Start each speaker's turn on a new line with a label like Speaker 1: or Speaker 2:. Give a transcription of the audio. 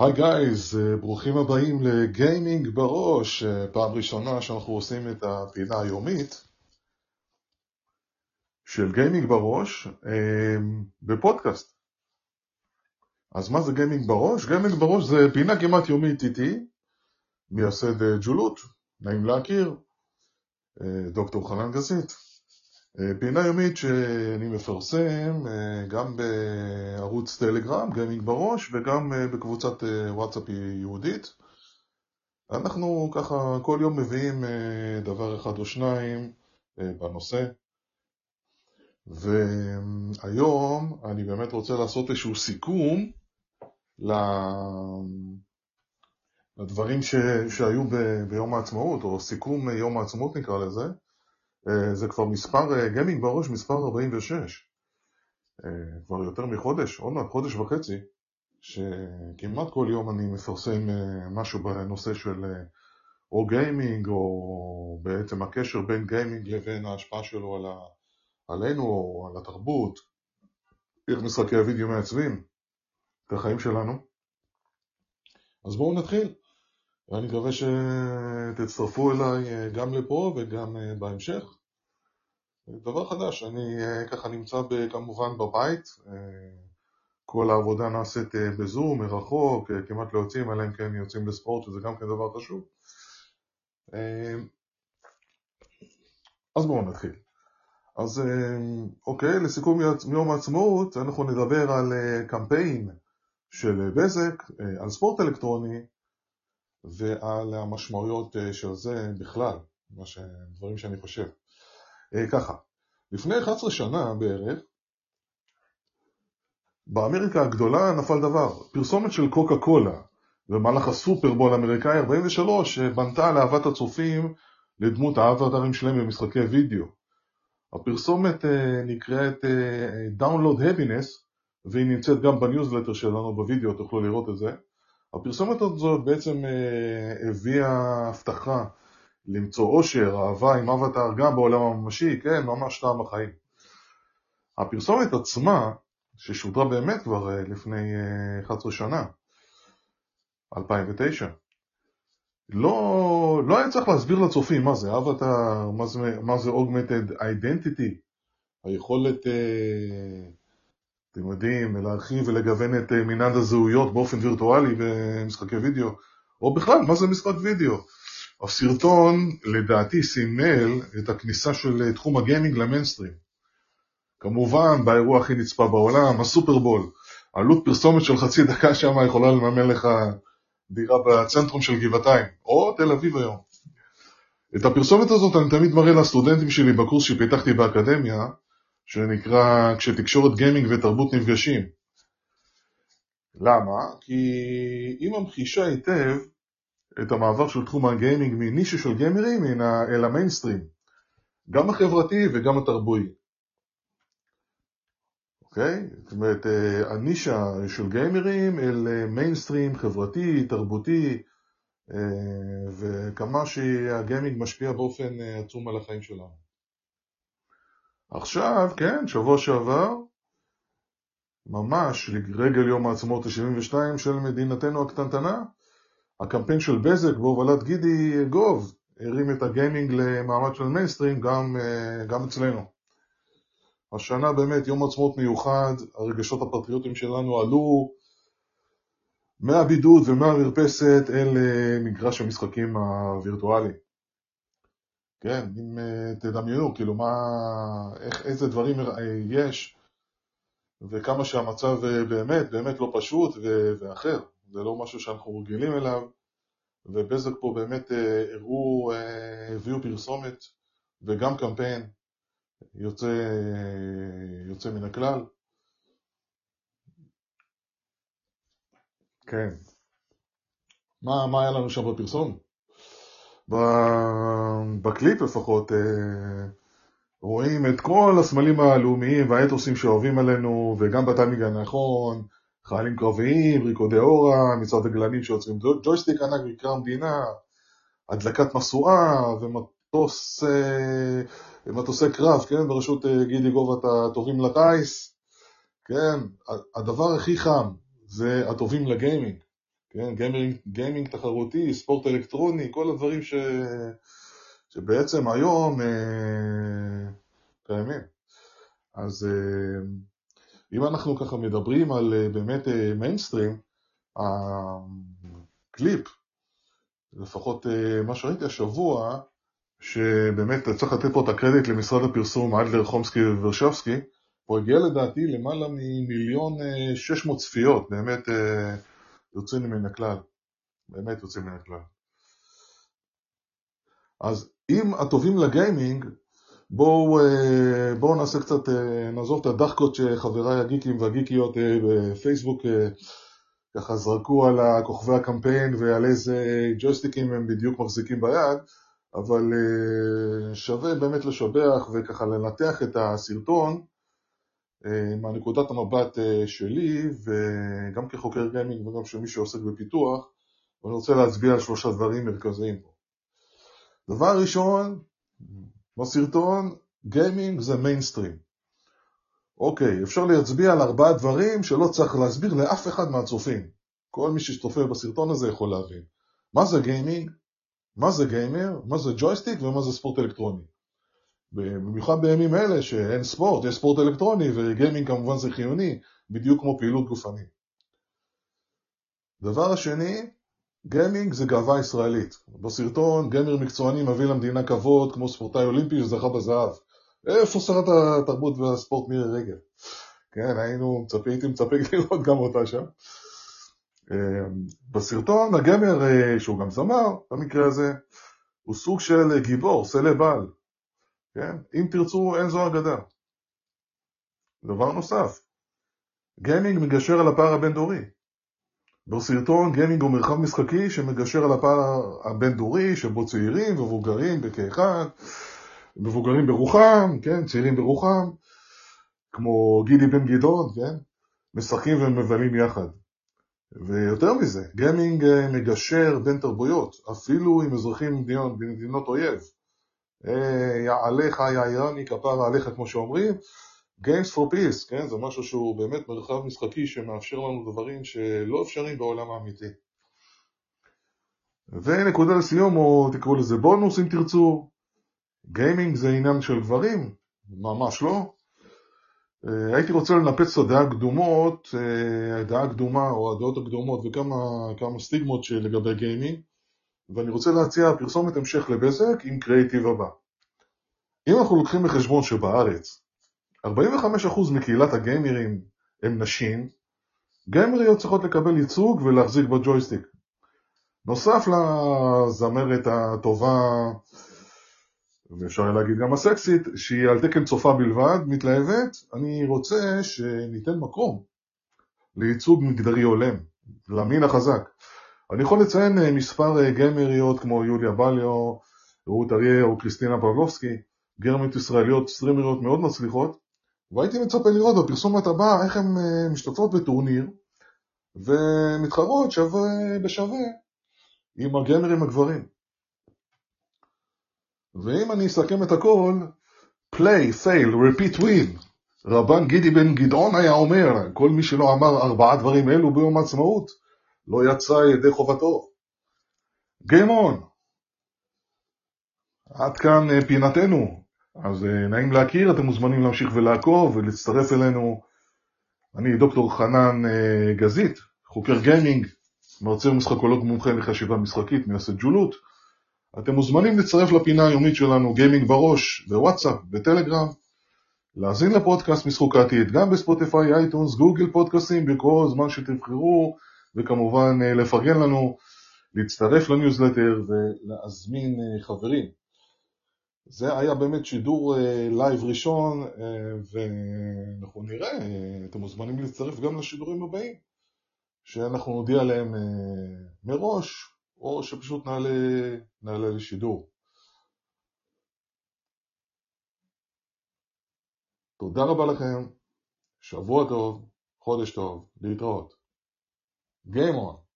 Speaker 1: Hi guys, ברוכים הבאים לגיימינג בראש, אה, פעם ראשונה שאנחנו עושים את הפינה היומית של גיימינג בראש אה, בפודקאסט. אז מה זה גיימינג בראש? גיימינג בראש זה פינה כמעט יומית איתי, מייסד אה, ג'ולות, נעים להכיר, דוקטור אלחנן גזית. פינה יומית שאני מפרסם אה, גם בערוץ טלגרם, גיימינג בראש, וגם אה, בקבוצת אה, וואטסאפ ייעודית. אנחנו ככה כל יום מביאים דבר אחד או שניים בנושא. והיום אני באמת רוצה לעשות איזשהו סיכום לדברים ש... שהיו ב... ביום העצמאות, או סיכום יום העצמאות נקרא לזה. אה, זה כבר מספר, גיימינג אה, בראש מספר 46. אה, כבר יותר מחודש, עוד מעט חודש וחצי, שכמעט כל יום אני מפרסם משהו בנושא של או גיימינג, או בעצם הקשר בין גיימינג לבין ההשפעה שלו על ה... עלינו, או על התרבות, איך משחקי הוידאו מעצבים את החיים שלנו. אז בואו נתחיל. ואני מקווה שתצטרפו אליי גם לפה וגם בהמשך. דבר חדש, אני אה, ככה נמצא כמובן בבית, אה, כל העבודה נעשית אה, בזום, מרחוק, כמעט לא יוצאים, אלא אם כן יוצאים לספורט, שזה גם כן דבר חשוב. אז בואו נתחיל. אז אוקיי, לסיכום יום העצמאות, אנחנו נדבר על קמפיין של בזק, על ספורט אלקטרוני ועל המשמעויות של זה בכלל, דברים שאני חושב. אה, ככה, לפני 11 שנה בערך, באמריקה הגדולה נפל דבר, פרסומת של קוקה קולה במהלך הסופרבול האמריקאי 43 בנתה לאהבת הצופים לדמות האבטרים שלהם במשחקי וידאו. הפרסומת אה, נקראת אה, Download Happiness והיא נמצאת גם בניוזלטר שלנו בווידאו, תוכלו לראות את זה. הפרסומת הזאת בעצם הביאה הבטחה למצוא אושר, אהבה עם אבטר גם בעולם הממשי, כן, ממש טעם החיים. הפרסומת עצמה, ששודרה באמת כבר אה, לפני 11 אה, שנה, 2009, לא, לא היה צריך להסביר לצופים מה זה אבטר, מה זה, מה זה Augmented Identity, היכולת, אה, אתם יודעים, להרחיב ולגוון את מנעד הזהויות באופן וירטואלי במשחקי וידאו, או בכלל, מה זה משחק וידאו. הסרטון לדעתי סימל את הכניסה של תחום הגיימינג למיינסטרים. כמובן, באירוע הכי נצפה בעולם, הסופרבול. עלות פרסומת של חצי דקה שם יכולה לממן לך דירה בצנטרום של גבעתיים, או תל אביב היום. את הפרסומת הזאת אני תמיד מראה לסטודנטים שלי בקורס שפיתחתי באקדמיה, שנקרא כשתקשורת גיימינג ותרבות נפגשים. למה? כי היא ממחישה היטב את המעבר של תחום הגיימינג מנישה של גיימרים אל המיינסטרים, גם החברתי וגם התרבוי. אוקיי? זאת אומרת, אה, הנישה של גיימרים אל מיינסטרים חברתי, תרבותי, אה, וכמה שהגיימינג משפיע באופן אה, עצום על החיים שלנו. עכשיו, כן, שבוע שעבר, ממש לרגל יום העצמאות ה-72 של מדינתנו הקטנטנה, הקמפיין של בזק בהובלת גידי גוב הרים את הגיימינג למעמד של מיינסטרים גם, אה, גם אצלנו. השנה באמת יום עצמאות מיוחד, הרגשות הפטריוטיים שלנו עלו מהבידוד ומהמרפסת אל אה, מגרש המשחקים הווירטואלי. כן, אם אה, תדמיינו, כאילו מה, איך, איזה דברים יש, וכמה שהמצב באמת, באמת לא פשוט ואחר. זה לא משהו שאנחנו רגילים אליו, ובזק פה באמת אה, הראו, אה, הביאו פרסומת וגם קמפיין יוצא, אה, יוצא מן הכלל. כן. מה, מה היה לנו שם בפרסום? בקליפ לפחות רואים את כל הסמלים הלאומיים והאתוסים שאוהבים עלינו וגם בטיימינג הנכון חיילים קרביים, ריקודי הורה, מצעד הדגלנים שיוצרים ג'ויסטיק ענק מקרא המדינה, הדלקת משואה ומטוס, אה, מטוסי קרב, כן, בראשות אה, גידי גוב הטובים לטיס, כן, הדבר הכי חם זה הטובים לגיימינג, כן, גיימינג, גיימינג תחרותי, ספורט אלקטרוני, כל הדברים ש... שבעצם היום אה, קיימים. אז אה, אם אנחנו ככה מדברים על אה, באמת אה, מיינסטרים, הקליפ, לפחות אה, מה שראיתי השבוע, שבאמת צריך לתת פה את הקרדיט למשרד הפרסום אדלר, חומסקי וורשבסקי, הוא הגיע לדעתי למעלה ממיליון שש מאות צפיות, באמת יוצאים מן הכלל, באמת יוצאים מן הכלל. אז אם הטובים לגיימינג, בואו בוא נעשה קצת, נעזוב את הדחקות שחבריי הגיקים והגיקיות בפייסבוק ככה זרקו על כוכבי הקמפיין ועל איזה ג'ויסטיקים הם בדיוק מחזיקים ביד, אבל אה, שווה באמת לשבח וככה לנתח את הסרטון אה, מהנקודת המבט אה, שלי וגם כחוקר גיימינג וגם של מי שעוסק בפיתוח ואני רוצה להצביע על שלושה דברים מרכזיים פה. דבר ראשון, בסרטון, גיימינג זה מיינסטרים. אוקיי, אפשר להצביע על ארבעה דברים שלא צריך להסביר לאף אחד מהצופים. כל מי שצופה בסרטון הזה יכול להבין. מה זה גיימינג? מה זה גיימר, מה זה ג'ויסטיק ומה זה ספורט אלקטרוני. במיוחד בימים אלה שאין ספורט, יש ספורט אלקטרוני וגיימינג כמובן זה חיוני, בדיוק כמו פעילות גופנית. דבר השני, גיימינג זה גאווה ישראלית. בסרטון גיימר מקצועני מביא למדינה כבוד כמו ספורטאי אולימפי שזכה בזהב. איפה שרת התרבות והספורט מירי רגב? כן, היינו מצפה, הייתי מצפה לראות גם אותה שם. אמ, בסרטון הגמר, אה, שהוא גם זמר במקרה הזה, הוא סוג של גיבור, סלב בעל. כן? אם תרצו, אין זו אגדה. דבר נוסף, גיימינג מגשר על הפער הבין-דורי. בסרטון גיימינג הוא מרחב משחקי שמגשר על הפער הבין-דורי, שבו צעירים ומבוגרים בכאחד, מבוגרים ברוחם, כן, צעירים ברוחם, כמו גידי בן גדעון, כן, משחקים ומבלים יחד. ויותר מזה, גיימינג אה, מגשר בין תרבויות, אפילו עם אזרחים במדינות, אויב. יעליך, יא איראני, כפרה עליך, כמו שאומרים. Games for Peace, כן? זה משהו שהוא באמת מרחב משחקי שמאפשר לנו דברים שלא אפשריים בעולם האמיתי. ונקודה לסיום, או תקראו לזה בונוס אם תרצו, גיימינג זה עניין של גברים? ממש לא. אה, הייתי רוצה לנפץ את הדעה הקדומות, אה, הדעה הקדומה או הדעות הקדומות וכמה סטיגמות לגבי גיימינג, ואני רוצה להציע פרסומת המשך לבזק עם קריאיטיב הבא. אם אנחנו לוקחים בחשבון שבארץ 45% מקהילת הגיימרים הם נשים, גיימריות צריכות לקבל ייצוג ולהחזיק בג'ויסטיק. נוסף לזמרת הטובה ואפשר להגיד גם הסקסית, שהיא על תקן צופה בלבד, מתלהבת, אני רוצה שניתן מקום לייצוג מגדרי הולם, למין החזק. אני יכול לציין אה, מספר אה, גיימריות כמו יוליה בליו, רות אריה או קריסטינה פבלובסקי, גרמיות ישראליות, סטרימריות מאוד מצליחות, והייתי מצפה לראות בפרסומת הבאה איך הן אה, משתתפות בטורניר ומתחרות שווה בשווה עם הגיימרים הגברים. ואם אני אסכם את הכל, play, fail, repeat, win. רבן גידי בן גדעון היה אומר, כל מי שלא אמר ארבעה דברים אלו ביום העצמאות, לא יצא ידי חובתו. On. עד כאן אה, פינתנו. אז אה, נעים להכיר, אתם מוזמנים להמשיך ולעקוב ולהצטרף אלינו. אני דוקטור חנן אה, גזית, חוקר גיימינג, מרצה ומשחקולוג מומחה לחשיבה משחקית, מייסד ג'ולות. אתם מוזמנים להצטרף לפינה היומית שלנו גיימינג בראש, בוואטסאפ, בטלגרם, להאזין לפודקאסט משחוק העתיד, גם בספוטיפיי, אייטונס, גוגל פודקאסטס, בכל זמן שתבחרו, וכמובן אה, לפרגן לנו, להצטרף לניוזלטר ולהזמין אה, חברים. זה היה באמת שידור לייב אה, ראשון, ואנחנו נראה, אתם מוזמנים להצטרף גם לשידורים הבאים, שאנחנו נודיע עליהם מראש, או שפשוט נעלה, נעלה לשידור. תודה רבה לכם, שבוע טוב, חודש טוב, להתראות. ゲームオン